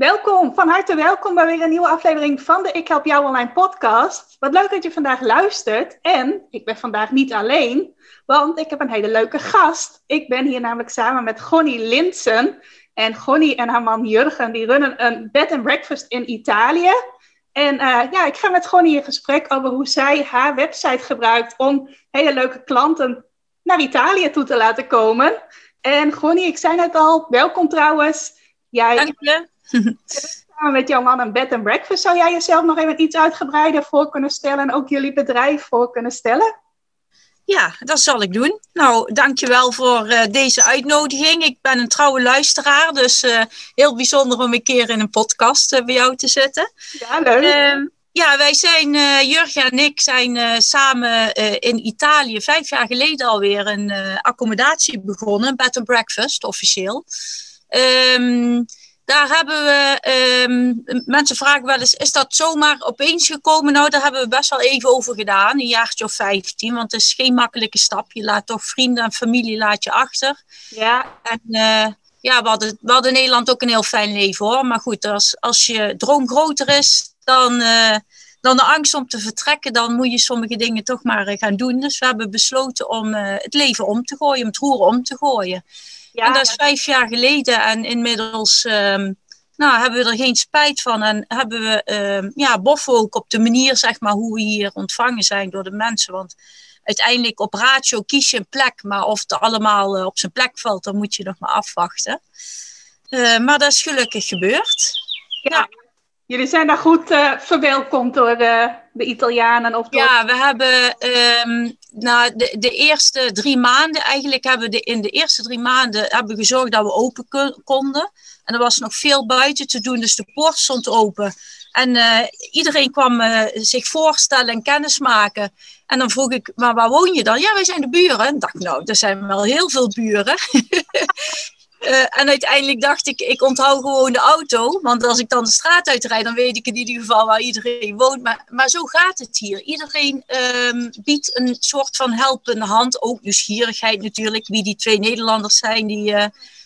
Welkom, van harte welkom bij weer een nieuwe aflevering van de Ik Help Jou Online podcast. Wat leuk dat je vandaag luistert. En ik ben vandaag niet alleen, want ik heb een hele leuke gast. Ik ben hier namelijk samen met Gonnie Linsen. En Gonnie en haar man Jurgen, die runnen een bed and breakfast in Italië. En uh, ja, ik ga met Gonnie in gesprek over hoe zij haar website gebruikt om hele leuke klanten naar Italië toe te laten komen. En Gonnie, ik zei net al, welkom trouwens. Jij, Dank je. Samen met jouw man een bed and breakfast. Zou jij jezelf nog even iets uitgebreider voor kunnen stellen en ook jullie bedrijf voor kunnen stellen? Ja, dat zal ik doen. Nou, dankjewel voor uh, deze uitnodiging. Ik ben een trouwe luisteraar, dus uh, heel bijzonder om een keer in een podcast uh, bij jou te zitten. Ja, leuk. Ehm, ja, wij zijn, Jurgen en ik zijn samen in Italië vijf jaar geleden alweer een accommodatie begonnen, bed and breakfast officieel. Um, daar hebben we, um, mensen vragen wel eens, is dat zomaar opeens gekomen? Nou, daar hebben we best wel even over gedaan, een jaartje of 15, want het is geen makkelijke stap. Je laat toch vrienden en familie laat je achter. Ja. En uh, ja, we hadden, we hadden in Nederland ook een heel fijn leven hoor. Maar goed, als, als je droom groter is dan, uh, dan de angst om te vertrekken, dan moet je sommige dingen toch maar uh, gaan doen. Dus we hebben besloten om het leven om te gooien, om het roer om te gooien. Ja, en dat is vijf jaar geleden en inmiddels um, nou, hebben we er geen spijt van. En hebben we um, ja, boffen ook op de manier zeg maar, hoe we hier ontvangen zijn door de mensen. Want uiteindelijk op ratio kies je een plek, maar of het allemaal uh, op zijn plek valt, dan moet je nog maar afwachten. Uh, maar dat is gelukkig gebeurd. Ja, ja. Jullie zijn daar goed uh, verwelkomd door uh, de Italianen? Of. Ja, we hebben um, nou, de, de eerste drie maanden, eigenlijk hebben we de, in de eerste drie maanden hebben we gezorgd dat we open konden. En er was nog veel buiten te doen, dus de poort stond open. En uh, iedereen kwam zich voorstellen en kennis maken. En dan vroeg ik, maar waar woon je dan? Ja, wij zijn de buren. En dacht, nou, er zijn wel heel veel buren. Uh, en uiteindelijk dacht ik, ik onthoud gewoon de auto. Want als ik dan de straat uitrijd, dan weet ik in ieder geval waar iedereen woont. Maar, maar zo gaat het hier. Iedereen um, biedt een soort van helpende hand. Ook nieuwsgierigheid natuurlijk, wie die twee Nederlanders zijn die uh,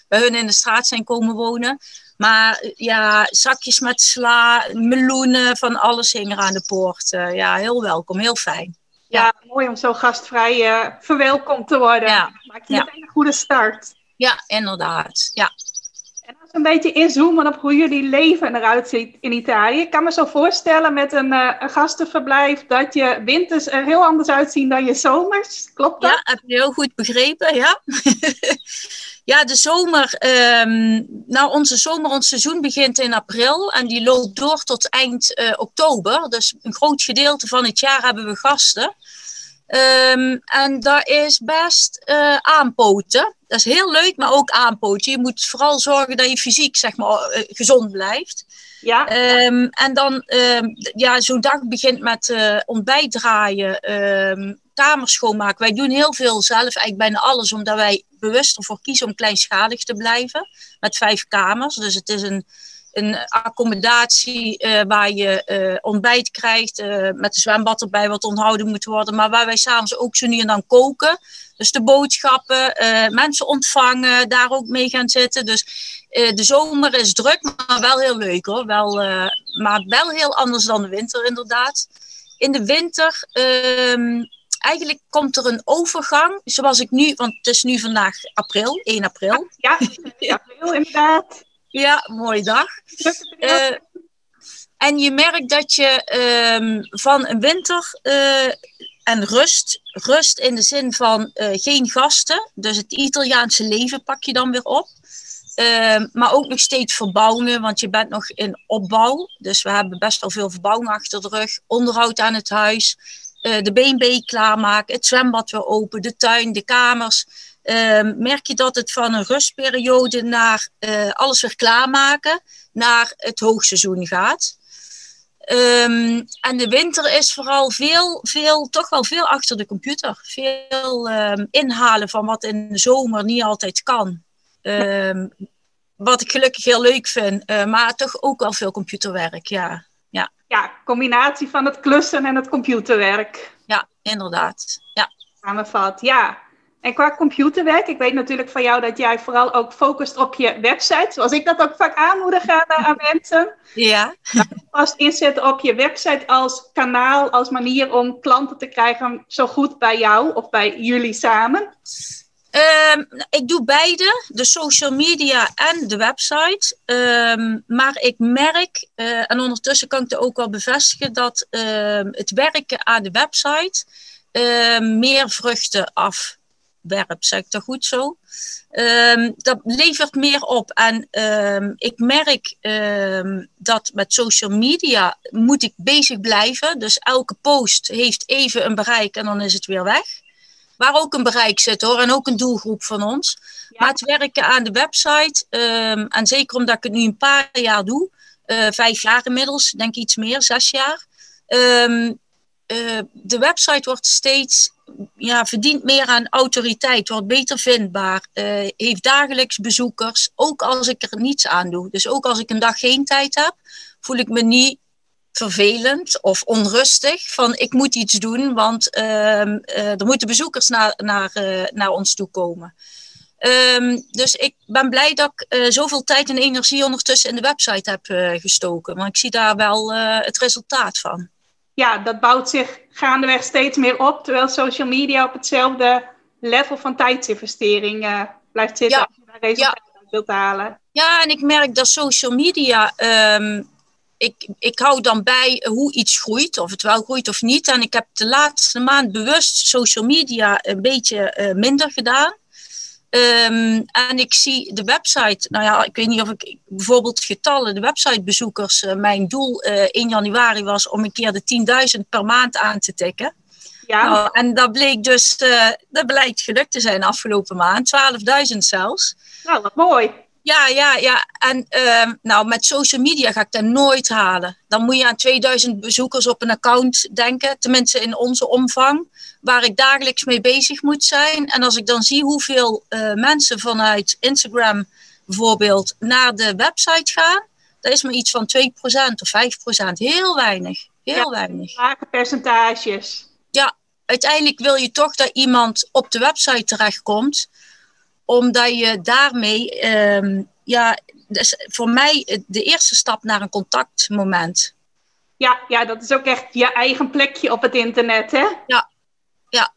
bij hun in de straat zijn komen wonen. Maar ja, zakjes met sla, meloenen, van alles hing er aan de poort. Uh, ja, heel welkom, heel fijn. Ja, ja mooi om zo gastvrij verwelkomd te worden. Ja. Maakt ja. een goede start. Ja, inderdaad. Ja. En als we een beetje inzoomen op hoe jullie leven eruit ziet in Italië. Ik kan me zo voorstellen met een, uh, een gastenverblijf dat je winters er heel anders uitzien dan je zomers. Klopt dat? Ja, heb je heel goed begrepen, ja. ja, de zomer, um, nou onze zomer, ons seizoen begint in april en die loopt door tot eind uh, oktober. Dus een groot gedeelte van het jaar hebben we gasten. Um, en daar is best uh, aanpoten. Dat is heel leuk, maar ook aanpoten. Je moet vooral zorgen dat je fysiek zeg maar, uh, gezond blijft. Ja. Um, en dan, um, ja, zo'n dag begint met uh, ontbijt draaien, kamers schoonmaken. Wij doen heel veel zelf, eigenlijk bijna alles, omdat wij bewust ervoor kiezen om kleinschalig te blijven. Met vijf kamers. Dus het is een een accommodatie uh, waar je uh, ontbijt krijgt, uh, met een zwembad erbij wat onthouden moet worden, maar waar wij s'avonds ook zo nu en dan koken. Dus de boodschappen, mensen ontvangen, daar ook mee gaan zitten. Dus de zomer is druk, maar wel heel leuk hoor. Wel, maar wel heel anders dan de winter inderdaad. In de winter ehm, eigenlijk komt er een overgang, zoals ik nu, want het is nu vandaag april, 1 april. Ja, ja april inderdaad. Ja, mooie dag. Uh, en je merkt dat je um, van een winter uh, en rust, rust in de zin van uh, geen gasten, dus het Italiaanse leven pak je dan weer op. Uh, maar ook nog steeds verbouwen, want je bent nog in opbouw. Dus we hebben best wel veel verbouwing achter de rug. Onderhoud aan het huis, de BNB klaarmaken, het zwembad weer open, de tuin, de kamers. Uh, merk je dat het van een rustperiode naar uh, alles weer klaarmaken, naar het hoogseizoen gaat. Ehm, en de winter is vooral veel, veel, toch wel veel achter de computer. Veel ehm, inhalen van wat in de zomer niet altijd kan. Ehm, wat ik gelukkig heel leuk vind, uh, maar toch ook wel veel computerwerk, ja. Ja, ja combinatie van het klussen en het computerwerk. Ja, inderdaad. Ja. Samenvat, ja. En qua computerwerk, ik weet natuurlijk van jou dat jij vooral ook focust op je website. Zoals ik dat ook vaak aanmoedig aan, eh, aan mensen. Ja. Vast inzetten op je website als kanaal, als manier om klanten te krijgen zo goed bij jou of bij jullie samen. Ehm, ik doe beide, de social media en de website. Ehm, maar ik merk, uh, en ondertussen kan ik het ook wel bevestigen, dat ehm, het werken aan de website meer vruchten af werp, zeg ik dat goed zo? Um, dat levert meer op. En um, ik merk um, dat met social media moet ik bezig blijven. Dus elke post heeft even een bereik en dan is het weer weg. Waar ook een bereik zit hoor, en ook een doelgroep van ons. Ja. Maar het werken aan de website, en zeker omdat ik het nu een paar jaar doe, uh, vijf jaar inmiddels, denk ik iets meer, zes jaar. Uh, de website wordt steeds ja, verdient meer aan autoriteit, wordt beter vindbaar, uh, heeft dagelijks bezoekers, ook als ik er niets aan doe. Dus ook als ik een dag geen tijd heb, voel ik me niet vervelend of onrustig van ik moet iets doen, want uh, uh, er moeten bezoekers naar, naar, naar ons toe komen. Um, dus ik ben blij dat ik zoveel tijd en energie ondertussen in de website heb gestoken. Want ik zie daar wel het resultaat van ja, dat bouwt zich gaandeweg steeds meer op, terwijl social media op hetzelfde level van tijdsinvestering uh, blijft zitten ja. als je daar resultaten ja. wilt halen. Ja, en ik merk dat social media, um, ik, ik hou dan bij hoe iets groeit, of het wel groeit of niet. En ik heb de laatste maand bewust social media een beetje uh, minder gedaan. Um, en ik zie de website, nou ja, ik weet niet of ik bijvoorbeeld getallen, de websitebezoekers, uh, mijn doel uh, in januari was om een keer de 10.000 per maand aan te tikken. Ja. Nou, en dat bleek dus, uh, dat blijkt gelukt te zijn afgelopen maand, 12.000 zelfs. Nou, wat mooi. Ja, ja, ja. En uh, nou, met social media ga ik dat nooit halen. Dan moet je aan 2000 bezoekers op een account denken, tenminste in onze omvang, waar ik dagelijks mee bezig moet zijn. En als ik dan zie hoeveel uh, mensen vanuit Instagram bijvoorbeeld naar de website gaan, dat is maar iets van 2% of 5%. Heel weinig. Heel ja, weinig. Lage percentages. Ja, uiteindelijk wil je toch dat iemand op de website terechtkomt omdat je daarmee, um, ja, dus voor mij de eerste stap naar een contactmoment. Ja, ja, dat is ook echt je eigen plekje op het internet, hè? Ja, ja.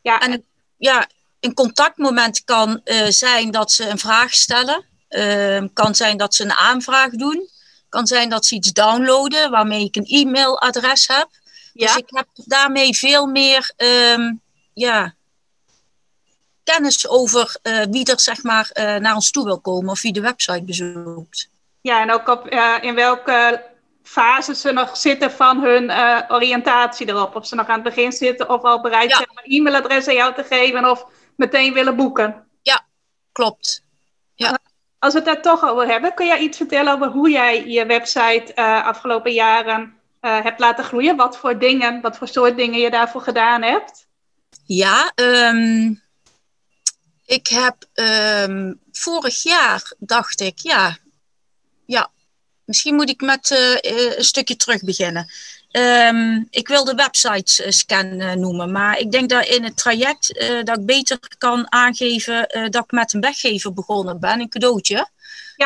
ja en ja, een contactmoment kan uh, zijn dat ze een vraag stellen. Uh, kan zijn dat ze een aanvraag doen. Kan zijn dat ze iets downloaden waarmee ik een e-mailadres heb. Ja. Dus ik heb daarmee veel meer um, ja, kennis over uh, wie er zeg maar, uh, naar ons toe wil komen of wie de website bezoekt. Ja, en ook op, in welke fase ze nog zitten van hun oriëntatie erop. Of ze nog aan het begin zitten of al bereid ja. zijn om een e-mailadres aan jou te geven of meteen willen boeken. Ja, klopt. Ja. Als we het daar toch over hebben, kun jij iets vertellen over hoe jij je website afgelopen jaren hebt laten groeien? Wat voor dingen, wat voor soort dingen je daarvoor gedaan hebt? Ja, um, ik heb um, vorig jaar dacht ik, ja, ja, misschien moet ik met uh, een stukje terug beginnen. Um, ik wil de website scan uh, noemen, maar ik denk dat in het traject uh, dat ik beter kan aangeven dat ik met een weggever begonnen ben, een cadeautje.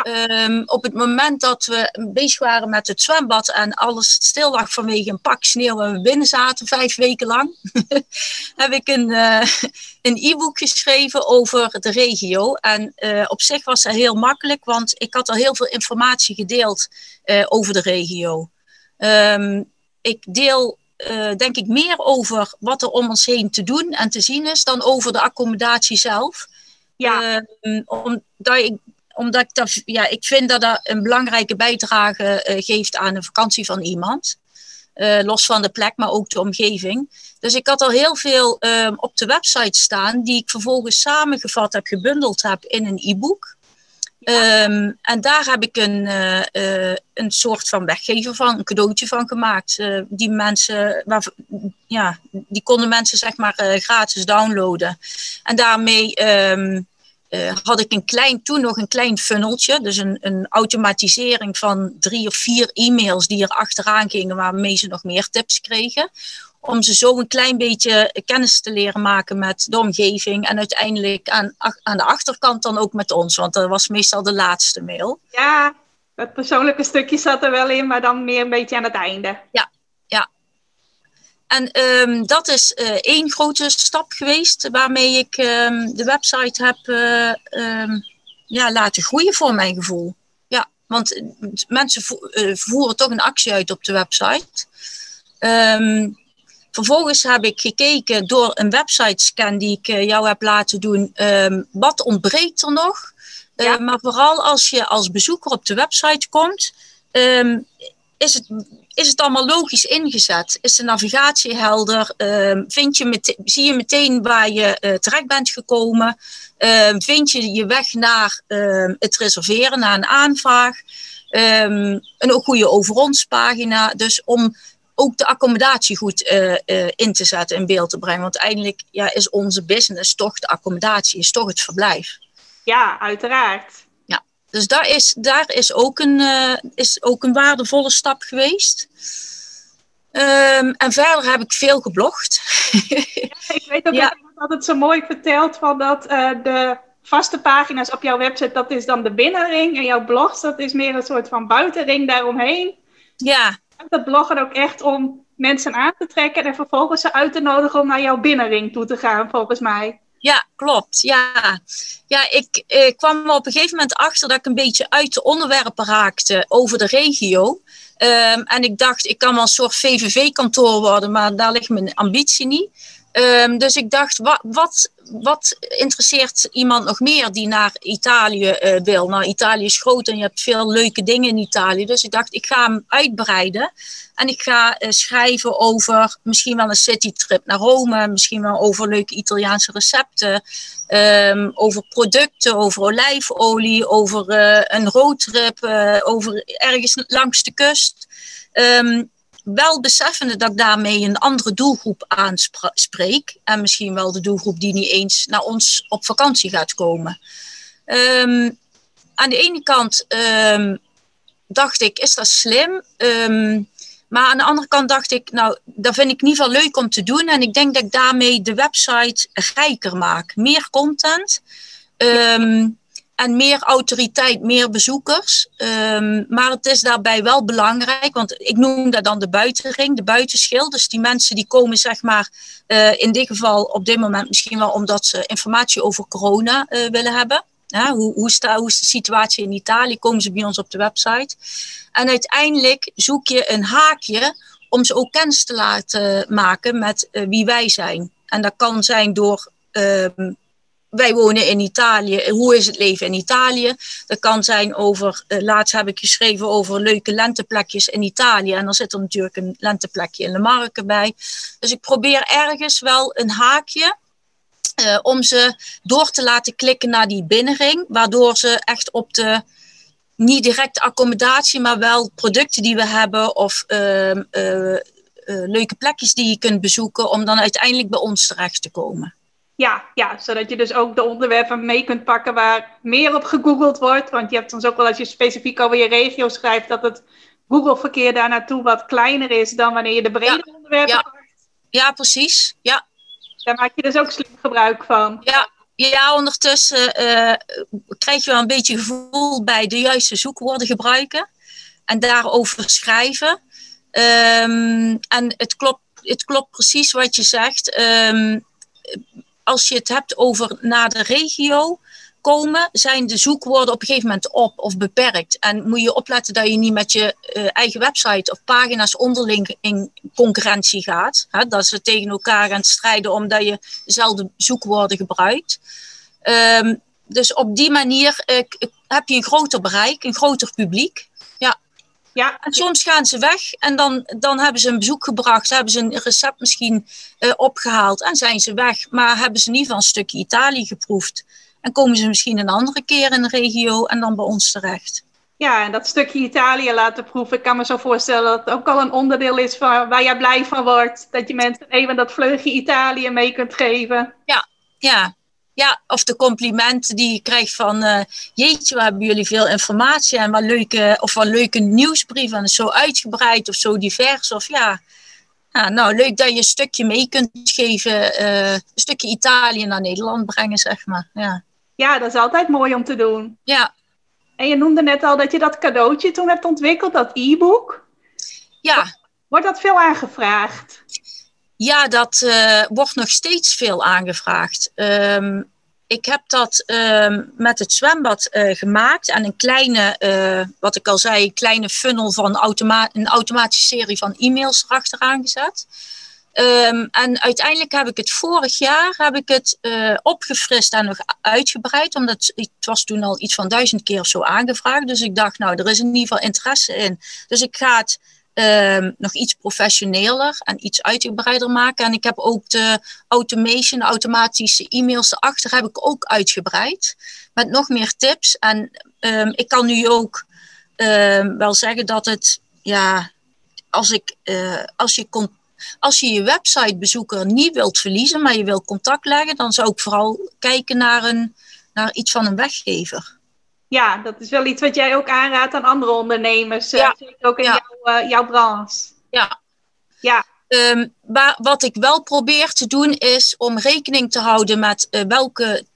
Ja. Um, op het moment dat we bezig waren met het zwembad en alles stil lag vanwege een pak sneeuw en we binnen zaten vijf weken lang, heb ik een, uh, een e-book geschreven over de regio. En uh, op zich was dat heel makkelijk, want ik had al heel veel informatie gedeeld uh, over de regio. Um, ik deel denk ik meer over wat er om ons heen te doen en te zien is dan over de accommodatie zelf. Ja. Um, omdat ik omdat ik, dat, ja, ik vind dat dat een belangrijke bijdrage uh, geeft aan de vakantie van iemand. Uh, los van de plek, maar ook de omgeving. Dus ik had al heel veel uh, op de website staan, die ik vervolgens samengevat heb, gebundeld heb in een e-book. Ehm, en daar heb ik een, een soort van weggever van, een cadeautje van gemaakt. die mensen, waar, ja, die konden mensen zeg maar gratis downloaden. En daarmee ehm, had ik een klein, toen nog een klein funneltje. Dus een, een automatisering van drie of vier e-mails die er achteraan gingen, waarmee ze nog meer tips kregen. Om ze zo een klein beetje kennis te leren maken met de omgeving. En uiteindelijk aan, aan de achterkant dan ook met ons. Want dat was meestal de laatste mail. Ja, het persoonlijke stukje zat er wel in, maar dan meer een beetje aan het einde. Ja, en ehm, dat is uh, één grote stap geweest waarmee ik ehm, de website heb uh, um, ja, laten groeien voor mijn gevoel. Ja, want mensen eh, voeren toch een actie uit op de website. Vervolgens heb ik gekeken door een website scan die ik jou heb laten doen, wat ontbreekt er nog? Ja. maar vooral als je als bezoeker op de website komt, is het, is het allemaal logisch ingezet? Is de navigatie helder? Ehm, vind je zie je meteen waar je uh, terecht bent gekomen? Ehm, vind je je weg naar ehm, het reserveren, naar een aanvraag? een goede over ons pagina. Dus om ook de accommodatie goed uh, uh, in te zetten, in beeld te brengen. Want uiteindelijk ja, is onze business toch de accommodatie, is toch het verblijf. Ja, uiteraard. Dus daar is, daar is, ook, een, uh, is ook een waardevolle stap geweest. Um, en verder heb ik veel geblogd. Ja, ik weet ook ja. dat het zo mooi vertelt van dat de vaste pagina's op jouw website, dat is dan de binnenring. En jouw blogs, dat is meer een soort van buitenring daaromheen. Ja. Dat bloggen ook echt om mensen aan te trekken en vervolgens ze uit te nodigen om naar jouw binnenring toe te gaan, volgens mij. Ja, klopt. Ja, ja ik, kwam op een gegeven moment achter dat ik een beetje uit de onderwerpen raakte over de regio. Um, en ik dacht, ik kan wel een soort VVV-kantoor worden, maar daar ligt mijn ambitie niet. Um, dus ik dacht, wat, wat, wat interesseert iemand nog meer die naar Italië uh, wil? Nou, Italië is groot en je hebt veel leuke dingen in Italië. Dus ik dacht, ik ga hem uitbreiden. En ik ga uh, schrijven over misschien wel een citytrip naar Rome. Misschien wel over leuke Italiaanse recepten. Um, over producten, over olijfolie, over uh, een roadtrip, over ergens langs de kust. Um, wel beseffende dat ik daarmee een andere doelgroep aanspreek. En misschien wel de doelgroep die niet eens naar ons op vakantie gaat komen. Um, aan de ene kant um, dacht ik, is dat slim? Um, maar aan de andere kant dacht ik, nou, dat vind ik in ieder geval leuk om te doen. En ik denk dat ik daarmee de website rijker maak. Meer content. Um, en meer autoriteit, meer bezoekers. Um, maar het is daarbij wel belangrijk, want ik noem dat dan de buitenring, de buitenschil. Dus die mensen die komen, zeg maar, uh, in dit geval op dit moment misschien wel omdat ze informatie over corona uh, willen hebben. Hoe, hoe, hoe is de situatie in Italië? Komen ze bij ons op de website? En uiteindelijk zoek je een haakje om ze ook kennis te laten maken met uh, wie wij zijn. En dat kan zijn door um, wij wonen in Italië. Hoe is het leven in Italië? Dat kan zijn over, uh, laatst heb ik geschreven over leuke lenteplekjes in Italië. En dan zit er natuurlijk een lenteplekje in de marken bij. Dus ik probeer ergens wel een haakje uh, om ze door te laten klikken naar die binnenring. Waardoor ze echt op de, niet direct accommodatie, maar wel producten die we hebben of uh, leuke plekjes die je kunt bezoeken. Om dan uiteindelijk bij ons terecht te komen. Ja, ja, zodat je dus ook de onderwerpen mee kunt pakken waar meer op gegoogeld wordt. Want je hebt soms ook wel als je specifiek over je regio schrijft, dat het Google-verkeer daar naartoe wat kleiner is dan wanneer je de brede onderwerpen ja. pakt. Ja, precies. Ja. Daar maak je dus ook slim gebruik van. Ja, ja ondertussen uh, krijg je wel een beetje gevoel bij de juiste zoekwoorden gebruiken en daarover schrijven. Um, en het klopt, het klopt precies wat je zegt. Um, als je het hebt over naar de regio komen, zijn de zoekwoorden op een gegeven moment op of beperkt. En moet je opletten dat je niet met je uh, eigen website of pagina's onderling in concurrentie gaat. Hè, dat ze tegen elkaar gaan strijden omdat je dezelfde zoekwoorden gebruikt. Um, dus op die manier uh, heb je een groter bereik, een groter publiek. Ja, en soms gaan ze weg en dan, dan hebben ze een bezoek gebracht, hebben ze een recept misschien uh, opgehaald en zijn ze weg. Maar hebben ze niet van een stukje Italië geproefd. En komen ze misschien een andere keer in de regio en dan bij ons terecht. Ja, en dat stukje Italië laten proeven. Ik kan me zo voorstellen dat het ook al een onderdeel is van, waar jij blij van wordt. Dat je mensen even dat vleugje Italië mee kunt geven. Ja, ja. Ja, of de complimenten die je krijgt van uh, jeetje, we hebben jullie veel informatie en wat leuke, of wat leuke nieuwsbrieven en zo uitgebreid of zo divers. Of ja, ja nou leuk dat je een stukje mee kunt geven, uh, een stukje Italië naar Nederland brengen, zeg maar. Ja. ja, dat is altijd mooi om te doen. Ja, en je noemde net al dat je dat cadeautje toen hebt ontwikkeld, dat e-book. Ja. Wordt dat veel aangevraagd? Ja, dat uh, wordt nog steeds veel aangevraagd. Um, ik heb dat um, met het zwembad uh, gemaakt en een kleine, uh, wat ik al zei, een kleine funnel van een automatische serie van e-mails erachteraan gezet. Um, en uiteindelijk heb ik het vorig jaar heb ik het opgefrist en nog uitgebreid, omdat het was toen al iets van duizend keer of zo aangevraagd. Dus ik dacht, nou, er is in ieder geval interesse in. Dus ik ga het um, nog iets professioneler en iets uitgebreider maken. En ik heb ook de automation, de automatische e-mails erachter, heb ik ook uitgebreid. Met nog meer tips. En um, ik kan nu ook wel zeggen dat het, ja, als, ik, uh, als je als je je websitebezoeker niet wilt verliezen, maar je wil contact leggen, dan zou ik vooral kijken naar, een, naar iets van een weggever. Ja, dat is wel iets wat jij ook aanraadt aan andere ondernemers, eh, ja. zeker ook in ja. jouw, uh, jouw branche. Ja. Ja. Um, maar wat ik wel probeer te doen is om rekening te houden met uh, welke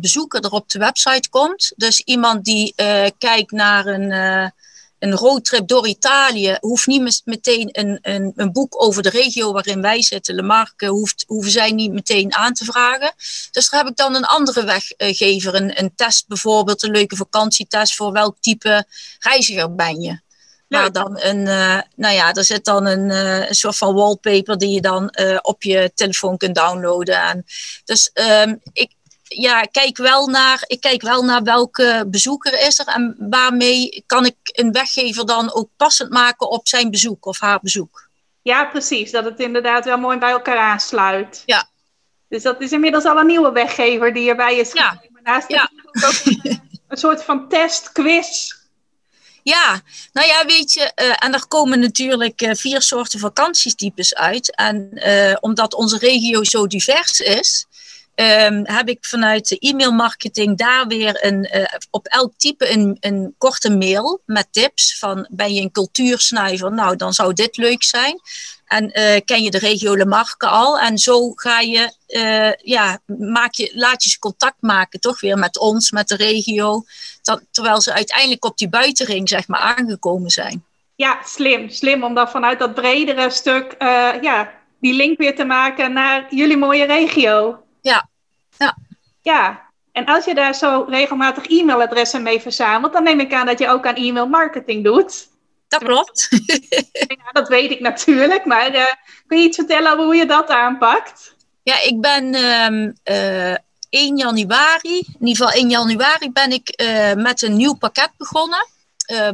bezoeker er op de website komt. Dus iemand die kijkt naar een een roadtrip door Italië hoeft niet meteen een, een, een, boek over de regio waarin wij zitten, Le Marque, hoeft, hoeven zij niet meteen aan te vragen. Dus daar heb ik dan een andere weggever, een, een test bijvoorbeeld, een leuke vakantietest voor welk type reiziger ben je. Maar dan een, uh, nou ja, er zit dan een, uh, een soort van wallpaper die je dan uh, op je telefoon kunt downloaden. En dus um, ik, ja, kijk wel naar, ik kijk wel naar welke bezoeker is er en waarmee kan ik een weggever dan ook passend maken op zijn bezoek of haar bezoek. Ja, precies. Dat het inderdaad wel mooi bij elkaar aansluit. Ja. Dus dat is inmiddels al een nieuwe weggever die erbij is gekomen. Ja. Naast ja. ook een, een, soort van test, quiz. Ja, nou ja, weet je, uh, en er komen natuurlijk uh, vier soorten vakantietypes uit. En uh, omdat onze regio zo divers is, um, heb ik vanuit de e-mailmarketing daar weer een, uh, op elk type een, een korte mail met tips van ben je een cultuursnuiver? Nou, dan zou dit leuk zijn. En uh, ken je de regio Le Marque al? En zo ga je, uh, ja, maak je, laat je ze contact maken, toch weer met ons, met de regio. Terwijl ze uiteindelijk op die buitenring, zeg maar, aangekomen zijn. Ja, slim. Slim om dan vanuit dat bredere stuk, ja, die link weer te maken naar jullie mooie regio. Ja, ja. En als je daar zo regelmatig e-mailadressen mee verzamelt, dan neem ik aan dat je ook aan e-mail marketing doet. Dat klopt. ja, dat weet ik natuurlijk, maar uh, kun je iets vertellen over hoe je dat aanpakt? Ja, ik ben um, uh, 1 januari, in ieder geval 1 januari, ben ik uh, met een nieuw pakket begonnen.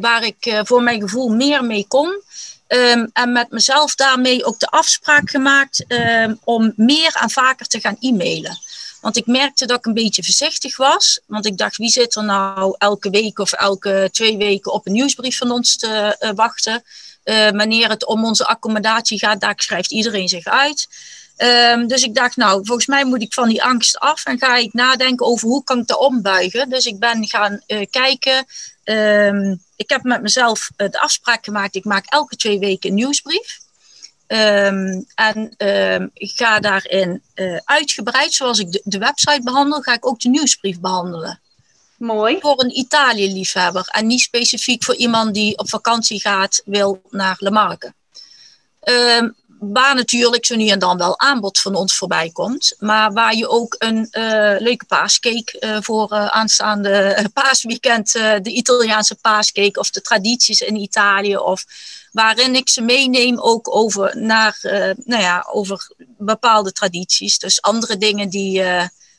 Waar ik voor mijn gevoel meer mee kon. Um, en met mezelf daarmee ook de afspraak gemaakt um, om meer en vaker te gaan e-mailen. Want ik merkte dat ik een beetje voorzichtig was. Want ik dacht, wie zit er nou elke week of elke twee weken op een nieuwsbrief van ons te uh, wachten? Uh, wanneer het om onze accommodatie gaat, daar schrijft iedereen zich uit. Um, dus ik dacht, nou, volgens mij moet ik van die angst af en ga ik nadenken over hoe kan ik dat ombuigen. Dus ik ben gaan uh, kijken. Um, ik heb met mezelf de afspraak gemaakt, ik maak elke twee weken een nieuwsbrief. Um, en um, ik ga daarin uh, uitgebreid, zoals ik de, de, website behandel, ga ik ook de nieuwsbrief behandelen. Mooi. Voor een Italië-liefhebber en niet specifiek voor iemand die op vakantie gaat, wil naar Le Marque. Um, waar natuurlijk zo nu en dan wel aanbod van ons voorbij komt. Maar waar je ook een uh, leuke paascake uh, voor uh, aanstaande paasweekend, de Italiaanse paascake of de tradities in Italië. Of waarin ik ze meeneem ook over, naar, nou ja, over bepaalde tradities. Dus andere dingen die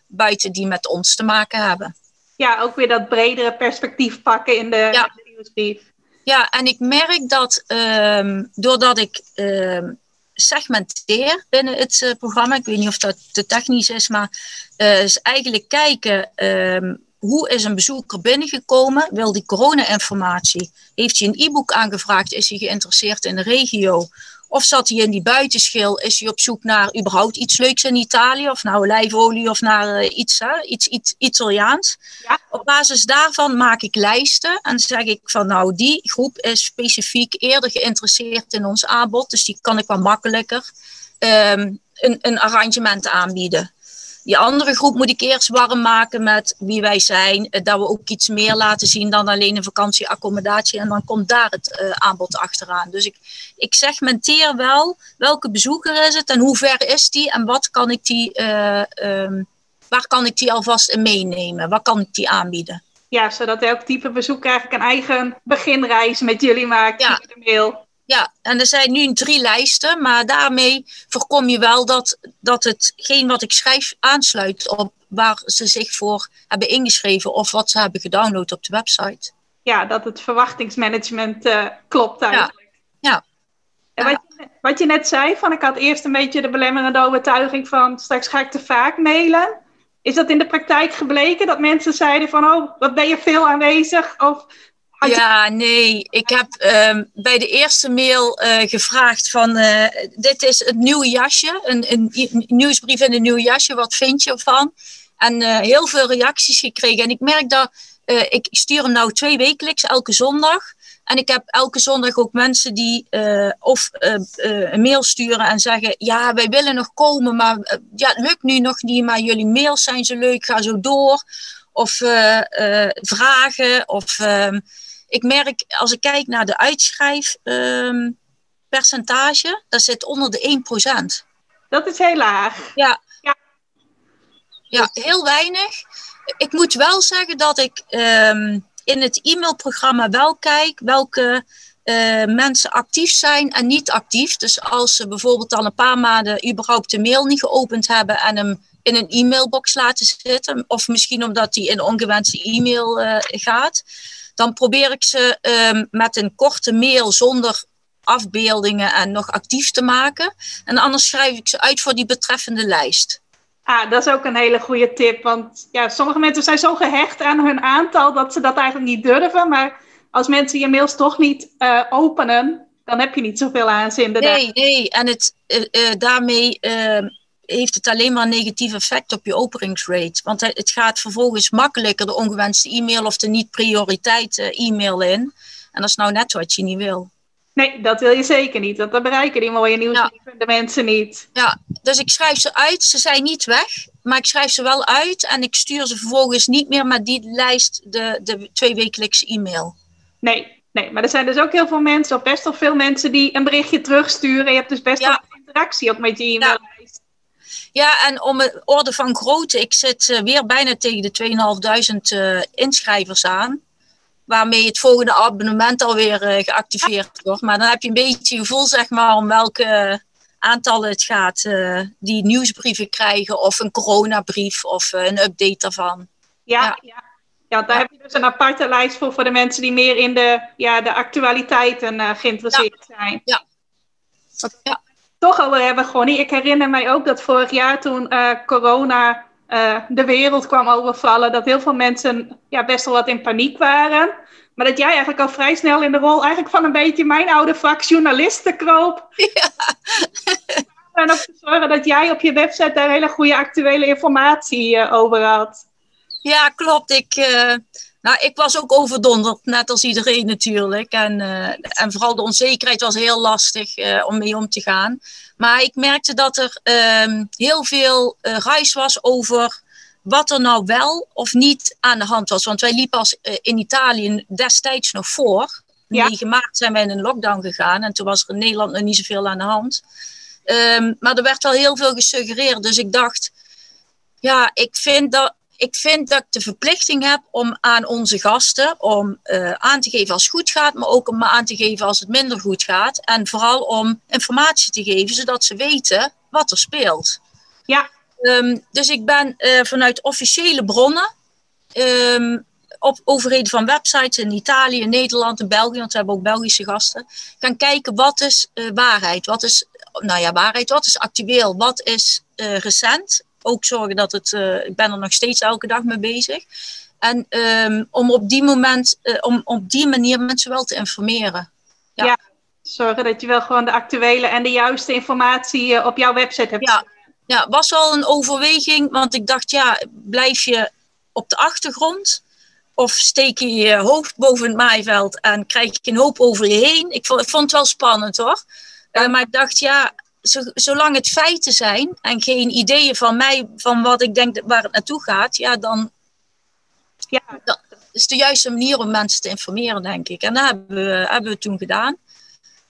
buiten die met ons te maken hebben. Ja, ook weer dat bredere perspectief pakken in de, ja. de nieuwsbrief. Ja, en ik merk dat um, doordat ik um, segmenteer binnen het programma. Ik weet niet of dat te technisch is, maar is eigenlijk kijken ehm, hoe is een bezoeker binnengekomen? Wil die corona-informatie? Heeft hij een e-book aangevraagd? Is hij geïnteresseerd in de regio? Of zat hij in die buitenschil? Is hij op zoek naar überhaupt iets leuks in Italië? Of nou olijfolie of naar uh, iets, hè? iets, iets Italiaans? Ja. Op basis daarvan maak ik lijsten en zeg ik van nou die groep is specifiek eerder geïnteresseerd in ons aanbod. Dus die kan ik wat makkelijker um, een, een arrangement aanbieden. Die andere groep moet ik eerst warm maken met wie wij zijn. Eh, dat we ook iets meer laten zien dan alleen een vakantieaccommodatie. En dan komt daar het uh, aanbod achteraan. Dus ik, ik segmenteer wel welke bezoeker is het en hoe ver is die en wat kan ik die, uh, um, waar kan ik die alvast in meenemen? Wat kan ik die aanbieden? Ja, zodat elk type bezoeker eigenlijk een eigen beginreis met jullie maakt ja. de mail. Ja, en er zijn nu drie lijsten, maar daarmee voorkom je wel dat, dat hetgeen wat ik schrijf aansluit op waar ze zich voor hebben ingeschreven of wat ze hebben gedownload op de website. Ja, dat het verwachtingsmanagement uh, klopt eigenlijk. Ja. ja. En wat, je, wat je net zei, van ik had eerst een beetje de belemmerende overtuiging van straks ga ik te vaak mailen. Is dat in de praktijk gebleken dat mensen zeiden van oh, wat ben je veel aanwezig? Of ja, nee. Ik heb ehm, bij de eerste mail uh, gevraagd van uh, dit is het nieuwe jasje, een, een, nieuwsbrief in een nieuw jasje, wat vind je ervan? En uh, heel veel reacties gekregen. En ik merk dat, ik stuur hem nou twee wekelijks, elke zondag. En ik heb elke zondag ook mensen die of een mail sturen en zeggen, ja, wij willen nog komen, maar ja, het lukt nu nog niet, maar jullie mails zijn zo leuk, ga zo door. Of vragen, of... Ehm, ik merk, als ik kijk naar de uitschrijfpercentage, um, dat zit onder de 1%. Dat is heel laag. Ja. Ja, ja heel weinig. Ik moet wel zeggen dat ik um, in het e-mailprogramma wel kijk welke uh, mensen actief zijn en niet actief. Dus als ze bijvoorbeeld al een paar maanden überhaupt de mail niet geopend hebben en hem in een e-mailbox laten zitten, of misschien omdat die in ongewenste e-mail uh, gaat, dan probeer ik ze um, met een korte mail zonder afbeeldingen en nog actief te maken. En anders schrijf ik ze uit voor die betreffende lijst. Ah, dat is ook een hele goede tip. Want ja, sommige mensen zijn zo gehecht aan hun aantal dat ze dat eigenlijk niet durven. Maar als mensen je mails toch niet uh, openen, dan heb je niet zoveel aanzien. Nee, nee. En het, uh, uh, daarmee ehm, heeft het alleen maar een negatief effect op je openingsrate. Want het gaat vervolgens makkelijker de ongewenste e-mail of de niet-prioriteit e-mail in. En dat is nou net wat je niet wil. Nee, dat wil je zeker niet. Want dan bereiken die mooie nieuwsbrieven ja. de mensen niet. Ja, dus ik schrijf ze uit. Ze zijn niet weg, maar ik schrijf ze wel uit. En ik stuur ze vervolgens niet meer met die lijst de, de tweewekelijkse e-mail. Nee, nee, maar er zijn dus ook heel veel mensen, of best wel veel mensen, die een berichtje terugsturen. Je hebt dus best wel interactie ook met die e-maillijst. Ja, en om een orde van grootte, ik zit uh, weer bijna tegen de 2.500 uh, inschrijvers aan. Waarmee het volgende abonnement alweer uh, geactiveerd wordt. Maar dan heb je een beetje gevoel, zeg maar, om welke aantallen het gaat die nieuwsbrieven krijgen. Of een coronabrief of een update daarvan. Ja, ja. ja. ja daar heb je dus een aparte lijst voor, voor de mensen die meer in de, ja, de actualiteiten geïnteresseerd zijn. Ja. ja toch over hebben, Gonnie. Ik herinner mij ook dat vorig jaar toen uh, corona uh, de wereld kwam overvallen, dat heel veel mensen ja, best wel wat in paniek waren. Maar dat jij eigenlijk al vrij snel in de rol eigenlijk van een beetje mijn oude vak journalisten kroop. Ja. en ook te zorgen dat jij op je website daar hele goede actuele informatie uh, over had. Ja, klopt. Ik, nou, ik was ook overdonderd, net als iedereen natuurlijk. En, uh, en vooral de onzekerheid was heel lastig uh, om mee om te gaan. Maar ik merkte dat er uh, heel veel uh, ruis was over wat er nou wel of niet aan de hand was. Want wij liepen als, in Italië destijds nog voor. Ja. 9 maart zijn wij in een lockdown gegaan. En toen was er in Nederland nog niet zoveel aan de hand. Um, maar er werd wel heel veel gesuggereerd. Dus ik dacht, ja, ik vind dat ik vind dat ik de verplichting heb om aan onze gasten om uh, aan te geven als het goed gaat, maar ook om aan te geven als het minder goed gaat. En vooral om informatie te geven, zodat ze weten wat er speelt. Ja. Um, dus ik ben uh, vanuit officiële bronnen, um, op overheden van websites in Italië, Nederland en België, want we hebben ook Belgische gasten, gaan kijken wat is uh, waarheid, wat is nou ja, waarheid, wat is actueel, wat is recent. Ook zorgen dat het, ik ben er nog steeds elke dag mee bezig. En ehm, om op die moment, om op die manier mensen wel te informeren. Ja. ja. zorgen dat je wel gewoon de actuele en de juiste informatie op jouw website hebt. Ja, ja, was wel een overweging, want ik dacht, ja, blijf je op de achtergrond? Of steek je je hoofd boven het maaiveld en krijg je een hoop over je heen? Ik vond, ik vond het wel spannend hoor. Uh, maar ik dacht, ja, zolang het feiten zijn en geen ideeën van mij, van wat ik denk waar het naartoe gaat, ja, dan ja. dat is de juiste manier om mensen te informeren, denk ik. En dat hebben we, hebben we toen gedaan.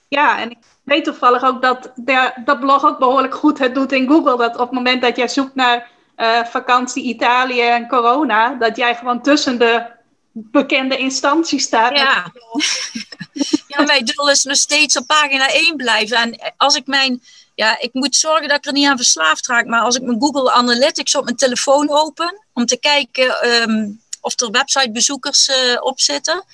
Ja, en ik weet toevallig ook dat de, dat blog ook behoorlijk goed het doet in Google. Dat op het moment dat jij zoekt naar uh, vakantie Italië en corona, dat jij gewoon tussen de bekende instanties staat. Ja, ja mijn doel is nog steeds op pagina 1 blijven. En als ik mijn, ja, ik moet zorgen dat ik er niet aan verslaafd raak, maar als ik mijn Google Analytics op mijn telefoon open, om te kijken um, of er websitebezoekers uh, op zitten,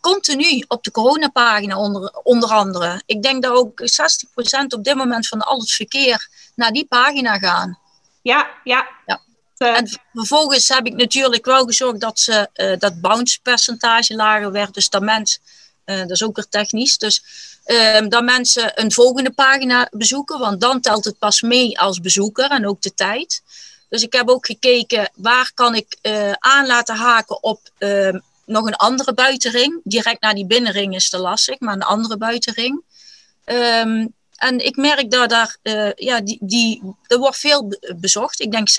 continu op de coronapagina onder, onder andere. Ik denk dat ook 60% op dit moment van al het verkeer naar die pagina gaan. Ja, ja. ja. Eh, en vervolgens heb ik natuurlijk wel gezorgd dat ze, uh, dat bounce percentage lager werd. Dus dat mensen, uh, dat is ook weer technisch, dus uh, dat mensen een volgende pagina bezoeken. Want dan telt het pas mee als bezoeker en ook de tijd. Dus ik heb ook gekeken waar kan ik aan laten haken op ehm, nog een andere buitenring. Direct naar die binnenring is te lastig, maar een andere buitenring. Um, en ik merk dat daar, uh, ja, die, die, er wordt veel bezocht. Ik denk 60%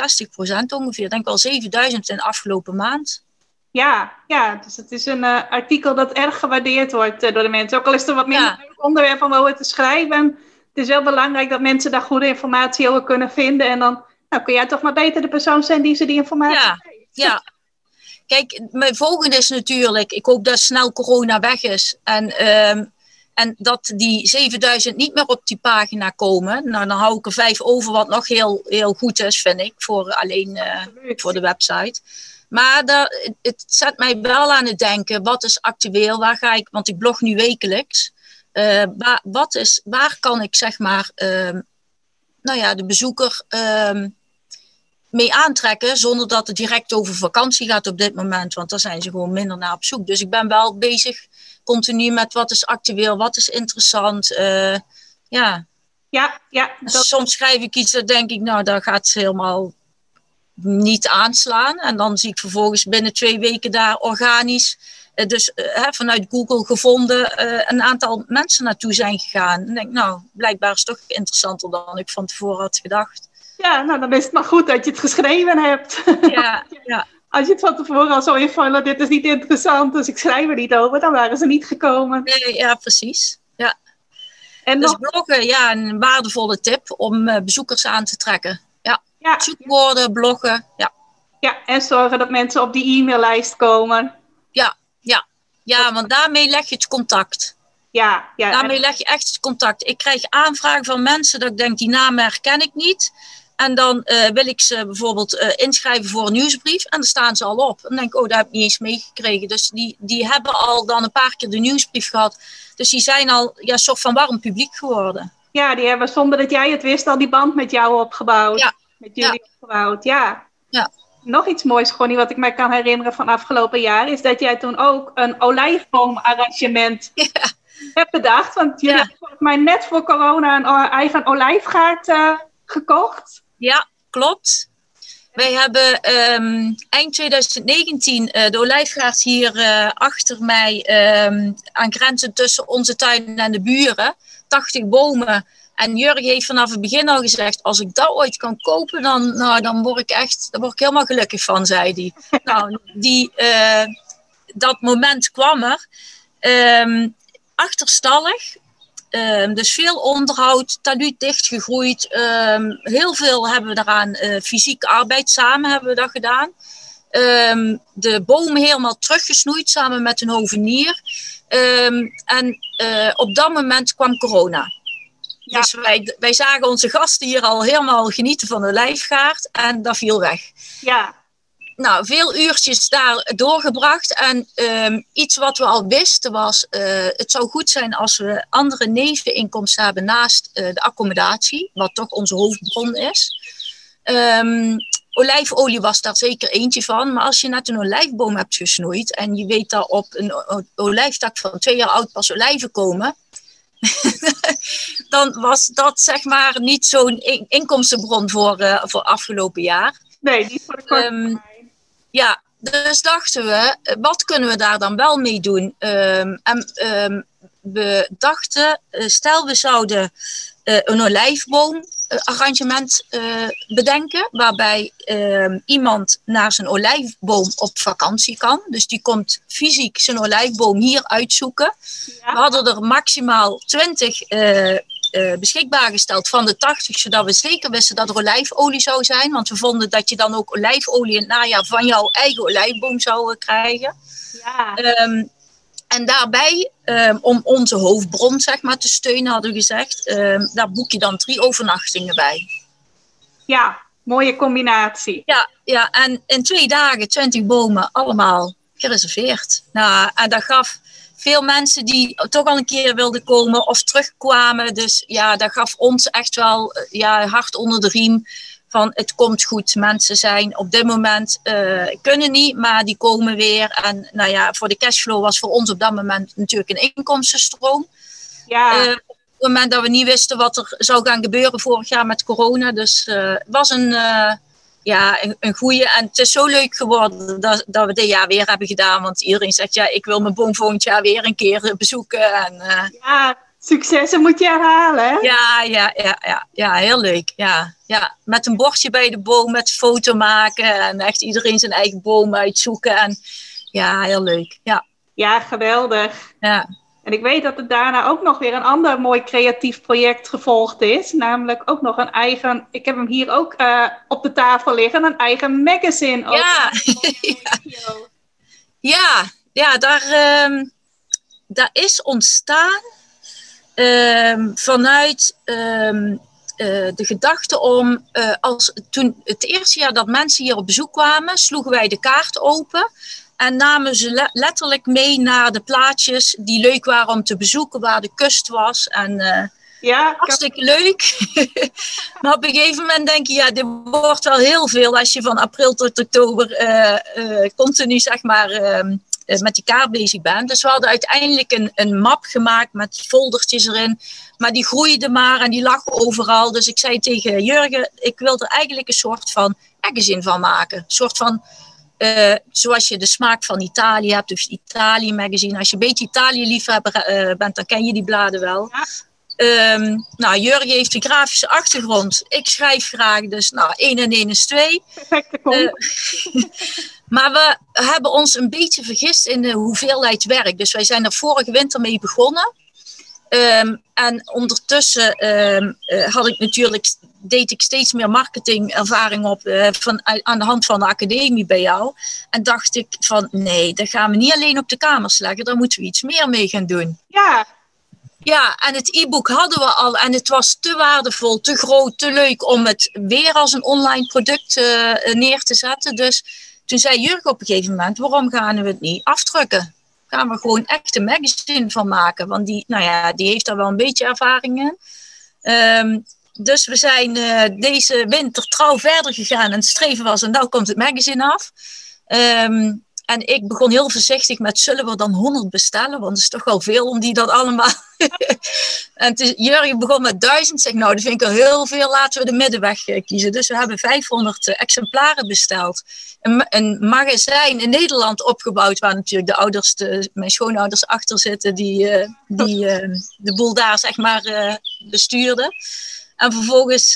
ongeveer. Ik denk wel 7000 in de afgelopen maand. Ja, ja, dus het is een uh, artikel dat erg gewaardeerd wordt uh, door de mensen. Ook al is er wat minder ja. onderwerp van over te schrijven. Het is wel belangrijk dat mensen daar goede informatie over kunnen vinden. En dan nou, kun jij toch maar beter de persoon zijn die ze die informatie ja. geeft. Ja, Kijk, mijn volgende is natuurlijk, ik hoop dat snel corona weg is. En, um, en dat die 7000 niet meer op die pagina komen. Nou, dan hou ik er vijf over, wat nog heel, heel goed is, vind ik, voor alleen uh, voor de website. Maar dat, het zet mij wel aan het denken, wat is actueel, waar ga ik, want ik blog nu wekelijks. Uh, waar, wat is, waar kan ik zeg maar, um, nou ja, de bezoeker um, mee aantrekken zonder dat het direct over vakantie gaat op dit moment. Want daar zijn ze gewoon minder naar op zoek. Dus ik ben wel bezig continu met wat is actueel, wat is interessant. Uh, ja. Ja, ja. Dat... Soms schrijf ik iets, dat denk ik, nou, dat gaat helemaal niet aanslaan. En dan zie ik vervolgens binnen twee weken daar organisch, uh, dus uh, vanuit Google gevonden, een aantal mensen naartoe zijn gegaan. En denk, nou, blijkbaar is het toch interessanter dan ik van tevoren had gedacht. Ja, nou dan is het maar goed dat je het geschreven hebt. Ja, ja. Als je het van tevoren al zo invullen, dit is niet interessant, dus ik schrijf er niet over, dan waren ze niet gekomen. Nee, ja, precies. Ja. En dus nog... bloggen, ja, een waardevolle tip om bezoekers aan te trekken. Ja. Zoekwoorden, bloggen, ja. Ja, en zorgen dat mensen op die e-maillijst komen. Ja, ja. Ja, want daarmee leg je het contact. Ja, ja. Daarmee leg je echt het contact. Ik krijg aanvragen van mensen dat ik denk, die naam herken ik niet. En dan uh, wil ik ze bijvoorbeeld uh, inschrijven voor een nieuwsbrief. En dan staan ze al op. En dan denk ik, oh, daar heb ik niet eens meegekregen. Dus die, die hebben al dan een paar keer de nieuwsbrief gehad. Dus die zijn al ja, een soort van warm publiek geworden. Ja, die hebben zonder dat jij het wist al die band met jou opgebouwd. Ja. Met jullie ja. opgebouwd, ja. Ja. Nog iets moois, Connie, wat ik mij kan herinneren van afgelopen jaar... is dat jij toen ook een olijfboomarrangement ja. hebt bedacht. Want jullie hebben volgens mij net voor corona een eigen olijfgaard uh, gekocht. Ja, klopt. Wij hebben um, eind 2019 uh, de olijfgaard hier uh, achter mij um, aan grenzen tussen onze tuin en de buren. 80 bomen. En Jurgen heeft vanaf het begin al gezegd: als ik dat ooit kan kopen, dan, nou, dan word ik echt dan word ik helemaal gelukkig van, zei hij. nou, die, uh, dat moment kwam er. Um, achterstallig, Um, dus veel onderhoud, taluut dichtgegroeid. Um, heel veel hebben we daaraan, uh, fysieke arbeid samen hebben we dat gedaan. De bomen helemaal teruggesnoeid samen met een hovenier. en uh, op dat moment kwam corona. Ja. Dus wij, wij zagen onze gasten hier al helemaal genieten van de lijfgaard en dat viel weg. Ja. nou, veel uurtjes daar doorgebracht. En ehm, iets wat we al wisten was, uh, het zou goed zijn als we andere neveninkomsten hebben naast uh, de accommodatie, wat toch onze hoofdbron is. Um, olijfolie was daar zeker eentje van. Maar als je net een olijfboom hebt gesnoeid en je weet dat op een olijftak van twee jaar oud pas olijven komen, dan was dat zeg maar niet zo'n inkomstenbron voor, uh, voor afgelopen jaar. Nee, niet voor de korte um, Ja, dus dachten we, wat kunnen we daar dan wel mee doen? Um, en um, we dachten, stel we zouden uh, een olijfboomarrangement uh, bedenken, waarbij uh, iemand naar zijn olijfboom op vakantie kan. Dus die komt fysiek zijn olijfboom hier uitzoeken. Ja. We hadden er maximaal 20 beschikbaar gesteld van de 80, zodat we zeker wisten dat er olijfolie zou zijn. Want we vonden dat je dan ook olijfolie in het najaar van jouw eigen olijfboom zou krijgen. Ja. Um, en daarbij, um, om onze hoofdbron zeg maar, te steunen, hadden we gezegd, um, daar boek je dan drie overnachtingen bij. Ja, mooie combinatie. Ja, ja, en in twee dagen twintig bomen allemaal gereserveerd. Nou, en dat gaf veel mensen die toch al een keer wilden komen of terugkwamen. Dus ja, dat gaf ons echt wel ja, hard onder de riem van het komt goed. Mensen zijn op dit moment uh, kunnen niet, maar die komen weer. En nou ja, voor de cashflow was voor ons op dat moment natuurlijk een inkomstenstroom. Ja. Uh, op het moment dat we niet wisten wat er zou gaan gebeuren vorig jaar met corona. Dus uh, het was een, ja, een, een goede. En het is zo leuk geworden dat, dat we dit jaar weer hebben gedaan. Want iedereen zegt, ja, ik wil mijn boom volgend jaar weer een keer bezoeken. En, ja, successen moet je herhalen. Hè? Ja, ja, ja, ja, ja, heel leuk. Ja, ja. Met een bordje bij de boom, met foto maken en echt iedereen zijn eigen boom uitzoeken. En ja, heel leuk. Ja, ja geweldig. Ja. En ik weet dat er daarna ook nog weer een ander mooi creatief project gevolgd is. Namelijk ook nog een eigen, ik heb hem hier ook uh, op de tafel liggen, een eigen magazine. Ja, ja. ja. ja, daar, um, daar is ontstaan um, vanuit um, uh, de gedachte om, uh, als toen het eerste jaar dat mensen hier op bezoek kwamen, sloegen wij de kaart open. En namen ze le letterlijk mee naar de plaatjes die leuk waren om te bezoeken, waar de kust was. En uh, ja, hartstikke leuk. maar op een gegeven moment denk je, ja, dit wordt wel heel veel als je van april tot oktober continu, zeg maar, ehm, eh, met die kaart bezig ben. Dus we hadden uiteindelijk een, een map gemaakt met foldertjes erin. Maar die groeide maar en die lag overal. Dus ik zei tegen Jurgen, ik wil er eigenlijk een soort van magazine van maken. Een soort van, uh, zoals je de smaak van Italië hebt, dus Italië magazine. Als je een beetje Italië-liefhebber uh, bent, dan ken je die bladen wel. Um, nou, Jurgen heeft een grafische achtergrond. Ik schrijf graag, dus nou, 1 en 1 is 2. Perfecte uh, Maar we hebben ons een beetje vergist in de hoeveelheid werk. Dus wij zijn er vorige winter mee begonnen. Um, en ondertussen um, uh, had ik natuurlijk, deed ik steeds meer marketingervaring op uh, van, aan de hand van de academie bij jou. En dacht ik van nee, dat gaan we niet alleen op de kamers leggen, daar moeten we iets meer mee gaan doen. Ja, ja, en het e-book hadden we al en het was te waardevol, te groot, te leuk om het weer als een online product uh, neer te zetten. Dus toen zei Jurgen op een gegeven moment, waarom gaan we het niet afdrukken? Gaan we gewoon echt een magazine van maken? Want die, nou ja, die heeft daar wel een beetje ervaring in. Um, dus we zijn uh, deze winter trouw verder gegaan en streven was, en nou komt het magazine af. Um, en ik begon heel voorzichtig met, zullen we dan 100 bestellen? Want het is toch wel veel om die dat allemaal... en toen, Jurgen begon met 1000. Zeg, nou, dat vind ik al heel veel. Laten we de middenweg eh, kiezen. Dus we hebben 500 eh, exemplaren besteld. Een, een magazijn in Nederland opgebouwd, waar natuurlijk de ouders, de, mijn schoonouders achter zitten, die, uh, die uh, de boel daar, zeg maar, uh, bestuurden. En vervolgens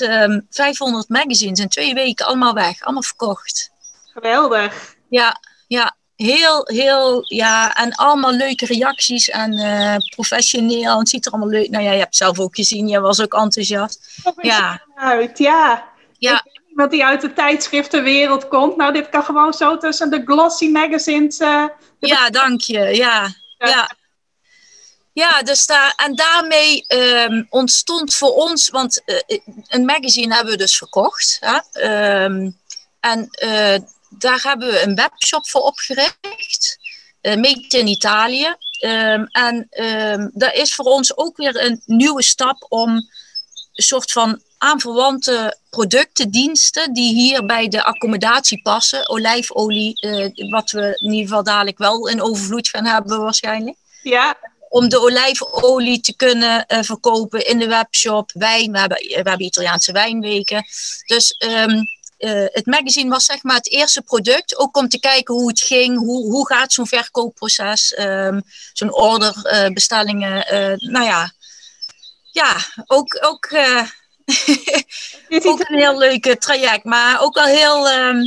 500 ehm, magazines in twee weken allemaal weg, allemaal verkocht. Geweldig. Ja, ja heel, heel, ja, en allemaal leuke reacties en uh, professioneel. Het ziet er allemaal leuk. Nou ja, je hebt zelf ook gezien, je was ook enthousiast. Ja. Uit, ja. Ja. Iemand die uit de tijdschriftenwereld komt. Nou, dit kan gewoon zo tussen de glossy magazines. Uh, ja, dank je. Ja, ja. ja. dus daar, en daarmee um, ontstond voor ons, want uh, een magazine hebben we dus verkocht. Hè? Um, en daar hebben we een webshop voor opgericht. Uh, Made in Italië. Um, en um, dat is voor ons ook weer een nieuwe stap om een soort van aanverwante producten, diensten die hier bij de accommodatie passen. Olijfolie, uh, wat we in ieder geval dadelijk wel in overvloed gaan hebben waarschijnlijk. Ja. Om de olijfolie te kunnen uh, verkopen in de webshop. Wijn, we hebben, we hebben Italiaanse wijnweken. Dus um, uh, het magazine was zeg maar het eerste product. Ook om te kijken hoe het ging. Hoe, hoe gaat zo'n verkoopproces? Um, zo'n orderbestellingen. nou ja, ja, ook... ook ook een heel leuk traject, maar ook wel heel, um,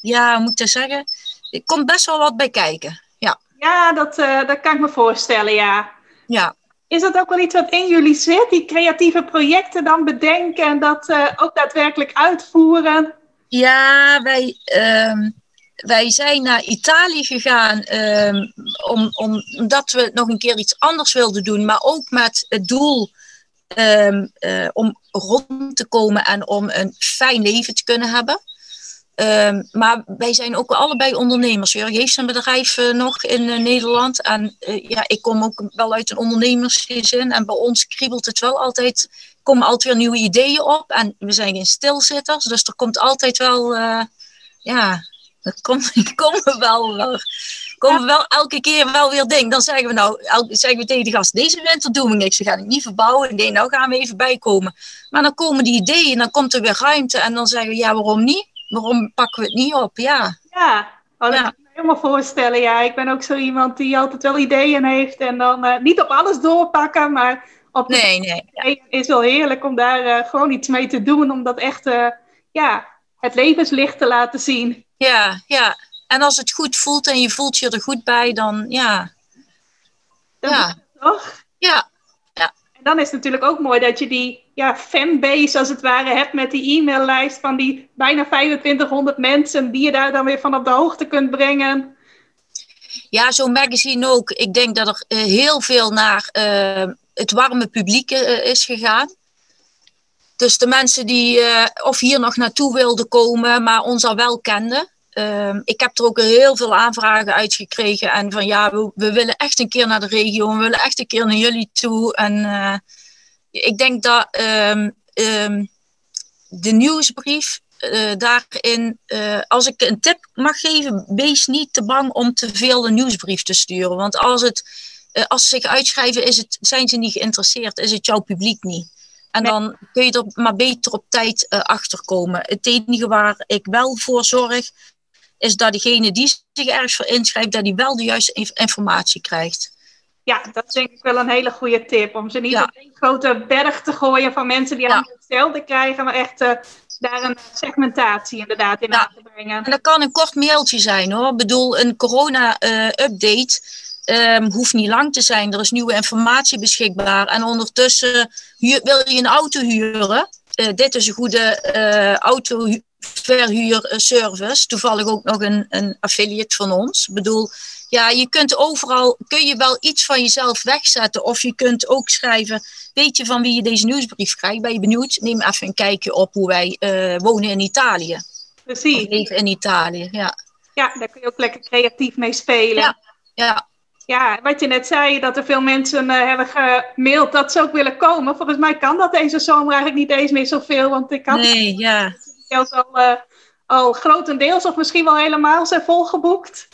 ja, hoe moet ik dat zeggen? Er komt best wel wat bij kijken. Ja, ja dat, dat kan ik me voorstellen, ja. Ja. Is dat ook wel iets wat in jullie zit, die creatieve projecten dan bedenken en dat uh, ook daadwerkelijk uitvoeren? Ja, wij, um, wij zijn naar Italië gegaan um, om, om, omdat we nog een keer iets anders wilden doen, maar ook met het doel um, uh, om rond te komen en om een fijn leven te kunnen hebben. Um, maar wij zijn ook allebei ondernemers. Jurgen heeft zijn bedrijf uh, nog in uh, Nederland. En uh, ja, ik kom ook wel uit een ondernemersgezin. En bij ons kriebelt het wel altijd. komen altijd weer nieuwe ideeën op. En we zijn geen stilzitters. Dus er komt altijd wel. ja, er komt, komen wel, wel komen we wel elke keer wel weer ding. Dan zeggen we nou, zeggen we tegen de gast, deze winter doen we niks. We gaan het niet verbouwen. Nee, nou gaan we even bijkomen. Maar dan komen die ideeën, dan komt er weer ruimte. En dan zeggen we, ja, waarom niet? Waarom pakken we het niet op? Ja. Ja, oh, dat ja. kan ik me helemaal voorstellen. Ja, ik ben ook zo iemand die altijd wel ideeën heeft. En dan uh, niet op alles doorpakken, maar op nee, nee. Het is wel heerlijk om daar uh, gewoon iets mee te doen. Om dat echt, uh, ja, het levenslicht te laten zien. Ja, ja. En als het goed voelt en je voelt je er goed bij, dan ja. Ja. Toch? Ja. ja. En dan is het natuurlijk ook mooi dat je die ja, fanbase als het ware hebt met die e-maillijst van die bijna 2500 mensen die je daar dan weer van op de hoogte kunt brengen. Ja, zo'n magazine ook. Ik denk dat er uh, heel veel naar uh, het warme publiek uh, is gegaan. Dus de mensen die of hier nog naartoe wilden komen, maar ons al wel kenden. Um, ik heb er ook heel veel aanvragen uitgekregen. En van ja, we, we, willen echt een keer naar de regio. We willen echt een keer naar jullie toe. En ik denk dat um, um, de nieuwsbrief uh, daarin, uh, als ik een tip mag geven, wees niet te bang om te veel een nieuwsbrief te sturen. Want als, het, als ze zich uitschrijven, is het, zijn ze niet geïnteresseerd, is het jouw publiek niet. En dan kun je er maar beter op tijd uh, achter komen. Het enige waar ik wel voor zorg, is dat degene die zich ergens voor inschrijft, dat die wel de juiste informatie krijgt. Ja, dat is denk ik wel een hele goede tip. Om ze niet ja. op een grote berg te gooien van mensen die ja. hetzelfde krijgen, maar echt uh, daar een segmentatie inderdaad in ja. aan te brengen. En dat kan een kort mailtje zijn hoor. Ik bedoel, een corona-update uh, um, hoeft niet lang te zijn. Er is nieuwe informatie beschikbaar. En ondertussen huur, wil je een auto huren. Uh, dit is een goede uh, auto verhuurservice. Toevallig ook nog een, een affiliate van ons. Ik bedoel, ja, je kunt overal, kun je wel iets van jezelf wegzetten. Of je kunt ook schrijven, weet je van wie je deze nieuwsbrief krijgt? Ben je benieuwd? Neem even een kijkje op hoe wij uh, wonen in Italië. Precies. Of leven in Italië, ja. Ja, daar kun je ook lekker creatief mee spelen. Ja, ja. Ja, wat je net zei, dat er veel mensen uh, hebben gemaild dat ze ook willen komen. Volgens mij kan dat deze zomer eigenlijk niet eens meer zoveel. Want ik had nee, ja al, uh, al grotendeels of misschien wel helemaal zijn volgeboekt?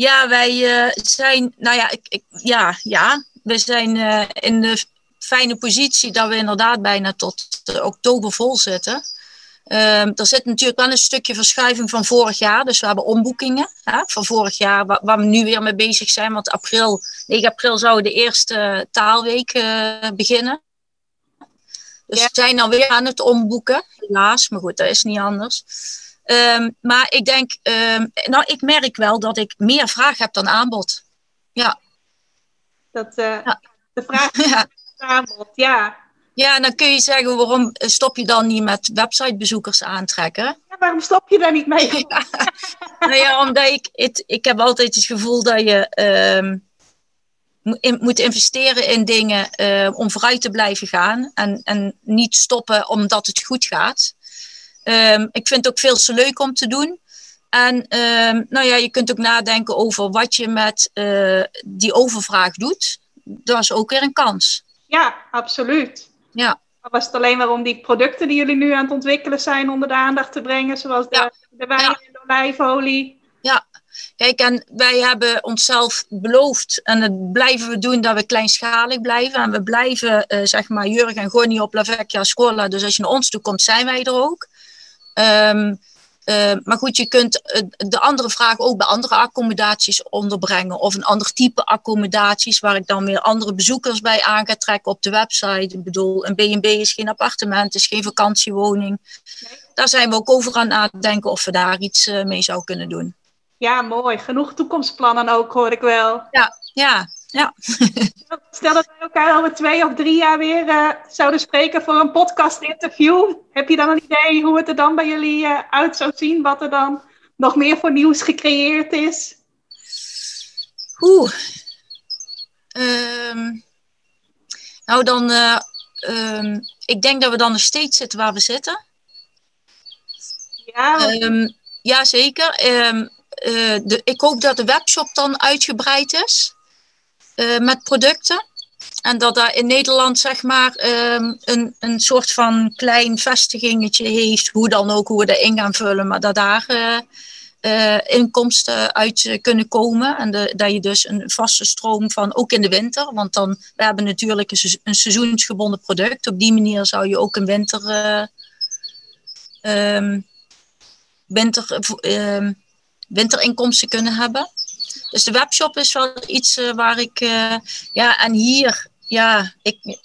Ja, wij uh, zijn, nou ja, ik, ik, ja, ja, we zijn uh, in de fijne positie dat we inderdaad bijna tot oktober vol zitten. Um, er zit natuurlijk wel een stukje verschuiving van vorig jaar. Dus we hebben omboekingen hè, van vorig jaar, waar, waar, we nu weer mee bezig zijn. Want april, 9 april zou de eerste taalweek uh, beginnen. Dus we zijn dan weer aan het omboeken, helaas. Maar goed, dat is niet anders. Um, maar ik denk, um, nou, ik merk wel dat ik meer vraag heb dan aanbod. Ja. Dat, uh, ja. De vraag is ja. aanbod, ja. Ja, en dan kun je zeggen, waarom stop je dan niet met websitebezoekers aantrekken? Ja, waarom stop je daar niet mee? ja. nou ja, omdat ik, het, ik heb altijd het gevoel dat je... Um, in, moet investeren in dingen uh, om vooruit te blijven gaan en, en niet stoppen omdat het goed gaat. Ehm, ik vind het ook veel te leuk om te doen. En ehm, nou ja, je kunt ook nadenken over wat je met eh, die overvraag doet. Dat is ook weer een kans. Ja, absoluut. Ja. Was het alleen maar om die producten die jullie nu aan het ontwikkelen zijn onder de aandacht te brengen, zoals de, Ja. de wijn Ja. en de olijfolie? Ja, kijk, en wij hebben onszelf beloofd, en dat blijven we doen, dat we kleinschalig blijven. En we blijven, eh, zeg maar, Jurgen en Gonnie op La Vecchia Scuola. Dus als je naar ons toe komt, zijn wij er ook. Ehm, eh, maar goed, je kunt eh, de andere vraag ook bij andere accommodaties onderbrengen. Of een ander type accommodaties, waar ik dan weer andere bezoekers bij aan ga trekken op de website. Ik bedoel, een B&B is geen appartement, is geen vakantiewoning. Daar zijn we ook over aan het nadenken of we daar iets eh, mee zouden kunnen doen. Ja, mooi. Genoeg toekomstplannen ook, hoor ik wel. Ja, ja, ja. Stel dat wij elkaar over twee of drie jaar weer eh, zouden spreken voor een podcast-interview. Heb je dan een idee hoe het er dan bij jullie eh, uit zou zien? Wat er dan nog meer voor nieuws gecreëerd is? Oeh. Ehm, nou, dan. eh, ehm, ik denk dat we dan nog steeds zitten waar we zitten. Ja, Ehm ja, zeker. De, ik hoop dat de webshop dan uitgebreid is met producten. En dat daar in Nederland, zeg maar, ehm, een, een soort van klein vestigingetje heeft. Hoe dan ook, hoe we dat in gaan vullen. Maar dat daar eh, eh, inkomsten uit eh, kunnen komen. En dat je dus een vaste stroom van, ook in de winter. Want dan, we hebben natuurlijk een, seizo- een seizoensgebonden product. Op die manier zou je ook een winter... eh, ehm, winter, ehm, winterinkomsten kunnen hebben. Dus de webshop is wel iets eh, waar ik. eh, ja, en hier, ja, ik.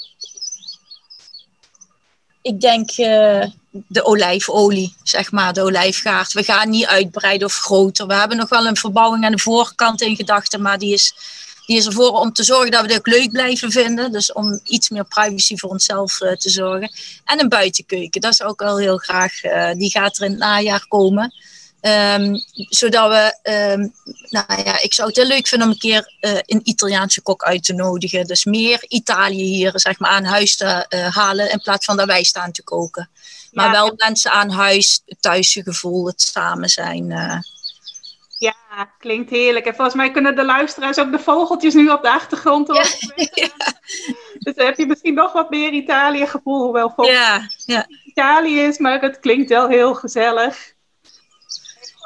Ik denk eh, de olijfolie, zeg maar, de olijfgaard. We gaan niet uitbreiden of groter. We hebben nog wel een verbouwing aan de voorkant in gedachten, maar die is, die is ervoor om te zorgen dat we het leuk blijven vinden. Dus om iets meer privacy voor onszelf te zorgen. En een buitenkeuken, dat is ook wel heel graag. die gaat er in het najaar komen. Ehm, zodat we, ehm, nou ja, ik zou het heel leuk vinden om een keer eh, een Italiaanse kok uit te nodigen. Dus meer Italië hier, zeg maar, aan huis te eh, halen in plaats van dat wij staan te koken. Maar Ja. wel mensen aan huis, het thuisgevoel, het samen zijn. eh. ja, klinkt heerlijk. En volgens mij kunnen de luisteraars ook de vogeltjes nu op de achtergrond horen. Dus dan heb je misschien nog wat meer Italië-gevoel, hoewel volgens ja, ja. Italië is, maar het klinkt wel heel gezellig.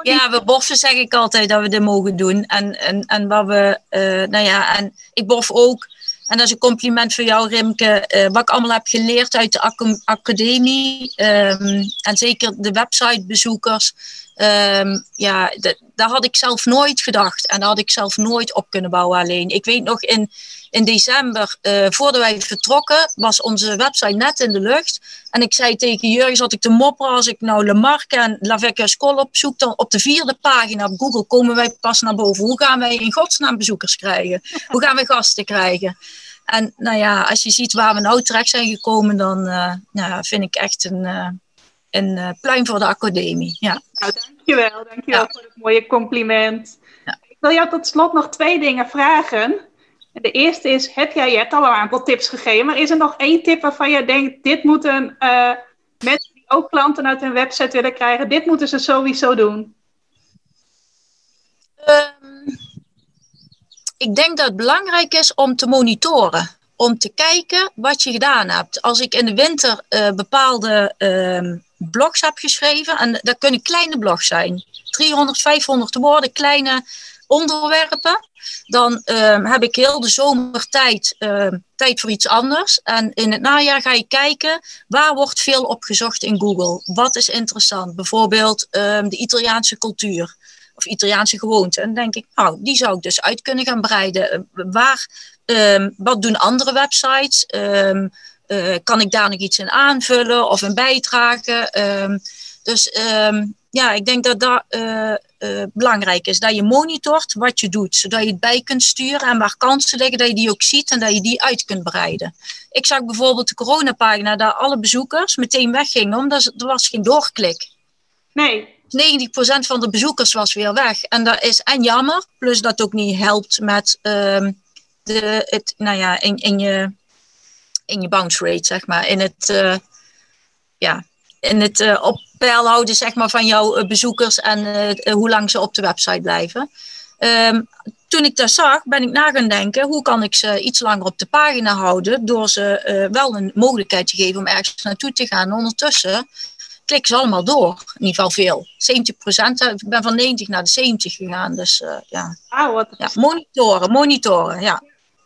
Ja, we boffen zeg ik altijd dat we dit mogen doen. En, en, en wat we, eh, nou ja, en ik bof ook. En dat is een compliment voor jou, Rimke. eh, wat ik allemaal heb geleerd uit de academie. ehm, en zeker de websitebezoekers. Ehm, ja, dat, daar had ik zelf nooit gedacht. En daar had ik zelf nooit op kunnen bouwen alleen. Ik weet nog in, in december, eh, voordat wij vertrokken, was onze website net in de lucht. En ik zei tegen Jurgen, zat ik te mopperen, als ik nou Lamarck en La Vecchia School opzoek, dan op de vierde pagina op Google komen wij pas naar boven. Hoe gaan wij in godsnaam bezoekers krijgen? Hoe gaan we gasten krijgen? En nou ja, als je ziet waar we nou terecht zijn gekomen, dan eh, nou, vind ik echt een, eh, een pluim voor de academie. Ja. Nou, dankjewel. Dankjewel Ja. voor het mooie compliment. Ja. Ik wil jou tot slot nog twee dingen vragen. De eerste is, heb jij, je hebt al een aantal tips gegeven, maar is er nog één tip waarvan jij denkt, dit moeten eh, mensen die ook klanten uit hun website willen krijgen, dit moeten ze sowieso doen? Ehm, ik denk dat het belangrijk is om te monitoren. Om te kijken wat je gedaan hebt. Als ik in de winter eh, bepaalde ehm, blogs heb geschreven, en dat kunnen kleine blogs zijn, 300, 500 woorden, kleine onderwerpen, dan ehm, heb ik heel de zomer tijd, ehm, tijd voor iets anders. En in het najaar ga je kijken waar wordt veel opgezocht in Google. Wat is interessant? Bijvoorbeeld ehm, de Italiaanse cultuur of Italiaanse gewoonten. En dan denk ik, nou, die zou ik dus uit kunnen gaan breiden. Waar, wat doen andere websites? Eh, kan ik daar nog iets in aanvullen of in bijdragen? Ehm, dus ehm, ja, ik denk dat dat eh, eh, belangrijk is. Dat je monitort wat je doet, zodat je het bij kunt sturen en waar kansen liggen, dat je die ook ziet en dat je die uit kunt breiden. Ik zag bijvoorbeeld de coronapagina, dat alle bezoekers meteen weggingen, omdat er was geen doorklik. Nee, 90% van de bezoekers was weer weg. En dat is en jammer, plus dat ook niet helpt met ehm, de, het, nou ja, in, in, je, in je bounce rate, zeg maar. In het, eh, ja, in het uh, op peil houden zeg maar, van jouw bezoekers en hoe lang ze op de website blijven. Um, toen ik dat zag, ben ik na gaan denken, hoe kan ik ze iets langer op de pagina houden door ze wel een mogelijkheid te geven om ergens naartoe te gaan. ondertussen klikken ze allemaal door. In ieder geval veel. 70 procent. Ik ben van 90 naar de 70 gegaan. Dus uh, ja. Ah, wat ja. Monitoren, monitoren, ja.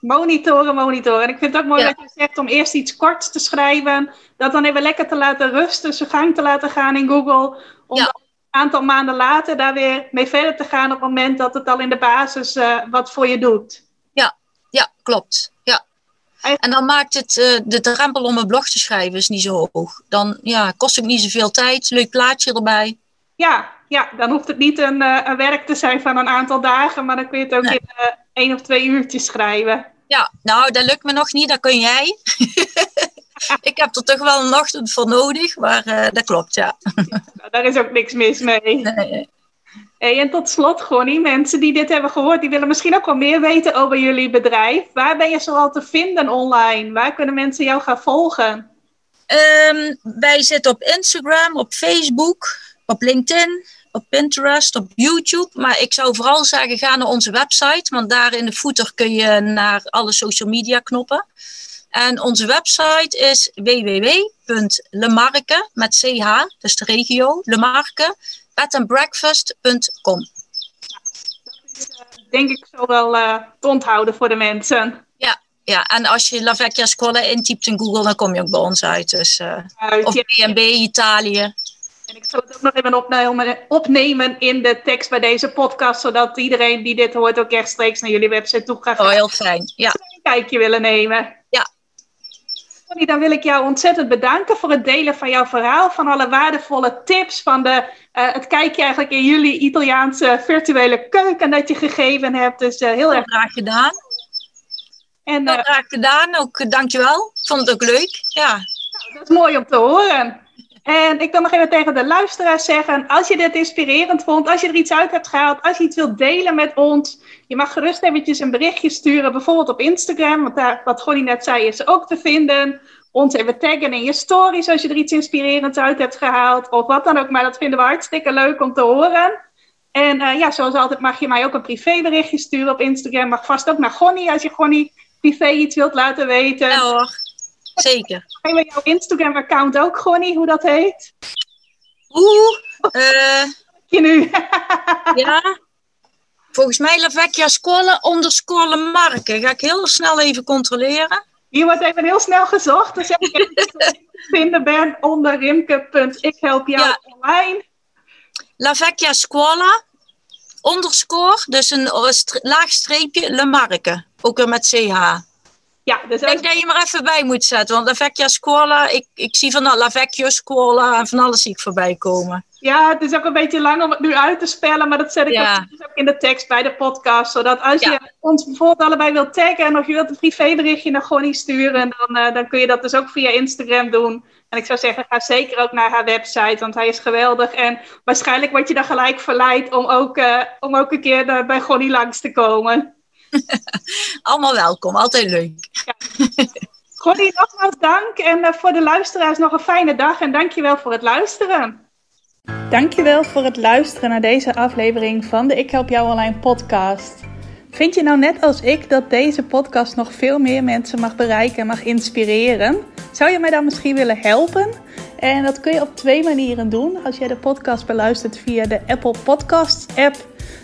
Monitoren, monitoren. En ik vind het ook mooi dat je zegt om eerst iets korts te schrijven. Dat dan even lekker te laten rusten, zijn gang te laten gaan in Google. Om ja. een aantal maanden later daar weer mee verder te gaan op het moment dat het al in de basis uh, wat voor je doet. Ja, ja klopt. Ja. En dan maakt het uh, de drempel om een blog te schrijven is niet zo hoog. Dan ja, kost het niet zoveel tijd, leuk plaatje erbij. Ja, ja, dan hoeft het niet een, uh, een werk te zijn van een aantal dagen, maar dan kun je het ook in één of twee uurtjes schrijven. Ja, nou, dat lukt me nog niet, dat kun jij. ik heb er toch wel een ochtend voor nodig, maar uh, dat klopt, ja. Nou, daar is ook niks mis mee. Nee. Hey, en tot slot, Gonnie, mensen die dit hebben gehoord, die willen misschien ook wel meer weten over jullie bedrijf. Waar ben je zoal te vinden online? Waar kunnen mensen jou gaan volgen? Um, wij zitten op Instagram, op Facebook, op LinkedIn, op Pinterest, op YouTube. Maar ik zou vooral zeggen, ga naar onze website. Want daar in de footer kun je naar alle social media knoppen. En onze website is www.lemarke met ch, dus de regio, lemarke, bedandbreakfast.com. Denk ik zo wel uh, te onthouden voor de mensen. Ja, ja, en als je La Vecchia Scuola intypt in Google, dan kom je ook bij ons uit. Dus, uh, uit of BNB Italië. En ik zal het ook nog even opnemen, opnemen in de tekst bij deze podcast, zodat iedereen die dit hoort ook rechtstreeks naar jullie website toe gaat. Oh, heel fijn. Ja. Een kijkje willen nemen. Ja. Connie, dan wil ik jou ontzettend bedanken voor het delen van jouw verhaal, van alle waardevolle tips, van de, uh, het kijkje eigenlijk in jullie Italiaanse virtuele keuken dat je gegeven hebt. Dus uh, heel erg graag gedaan. En, uh, graag gedaan, ook dankjewel. Vond het ook leuk. Ja. Nou, dat is mooi om te horen. En ik wil nog even tegen de luisteraars zeggen, als je dit inspirerend vond, als je er iets uit hebt gehaald, als je iets wilt delen met ons, je mag gerust eventjes een berichtje sturen, bijvoorbeeld op Instagram, want daar, wat Gonnie net zei, is ook te vinden. Ons even taggen in je stories als je er iets inspirerends uit hebt gehaald, of wat dan ook, maar dat vinden we hartstikke leuk om te horen. En uh, ja, zoals altijd mag je mij ook een privéberichtje sturen op Instagram, mag vast ook naar Gonnie als je Gonnie privé iets wilt laten weten. Zeker. Hebben jouw Instagram-account ook, Gonnie, hoe dat heet? Oeh, uh, je nu? ja. Volgens mij Lavecchia Scola onderscore Marken. Ga ik heel snel even controleren. Hier wordt even heel snel gezocht. Dus ik vinden ben onder rimke.ik help jou ja. online. Lavecchia Scuola onderscore, dus een laag streepje, Le Marke. Ook weer met CH. Ja, dus ik denk dat je maar even bij moet zetten. Want La Vecchia Scuola, ik, ik zie van La Vecchia Scuola en van alles zie ik voorbij komen. Ja, het is ook een beetje lang om het nu uit te spellen. Maar dat zet ik ook, dus ook in de tekst bij de podcast. Zodat als je ons bijvoorbeeld allebei wilt taggen... of je wilt een privéberichtje naar Gonnie sturen... Dan, uh, dan kun je dat dus ook via Instagram doen. En ik zou zeggen, ga zeker ook naar haar website, want hij is geweldig. En waarschijnlijk word je dan gelijk verleid om ook, uh, om ook een keer bij Gonnie langs te komen. Allemaal welkom, altijd leuk. Ja. Gonnie, nogmaals dank. En uh, voor de luisteraars nog een fijne dag. En dankjewel voor het luisteren. Dankjewel voor het luisteren naar deze aflevering van de Ik Help Jou Online podcast. Vind je nou net als ik dat deze podcast nog veel meer mensen mag bereiken en mag inspireren? Zou je mij dan misschien willen helpen? En dat kun je op twee manieren doen. Als jij de podcast beluistert via de Apple Podcasts app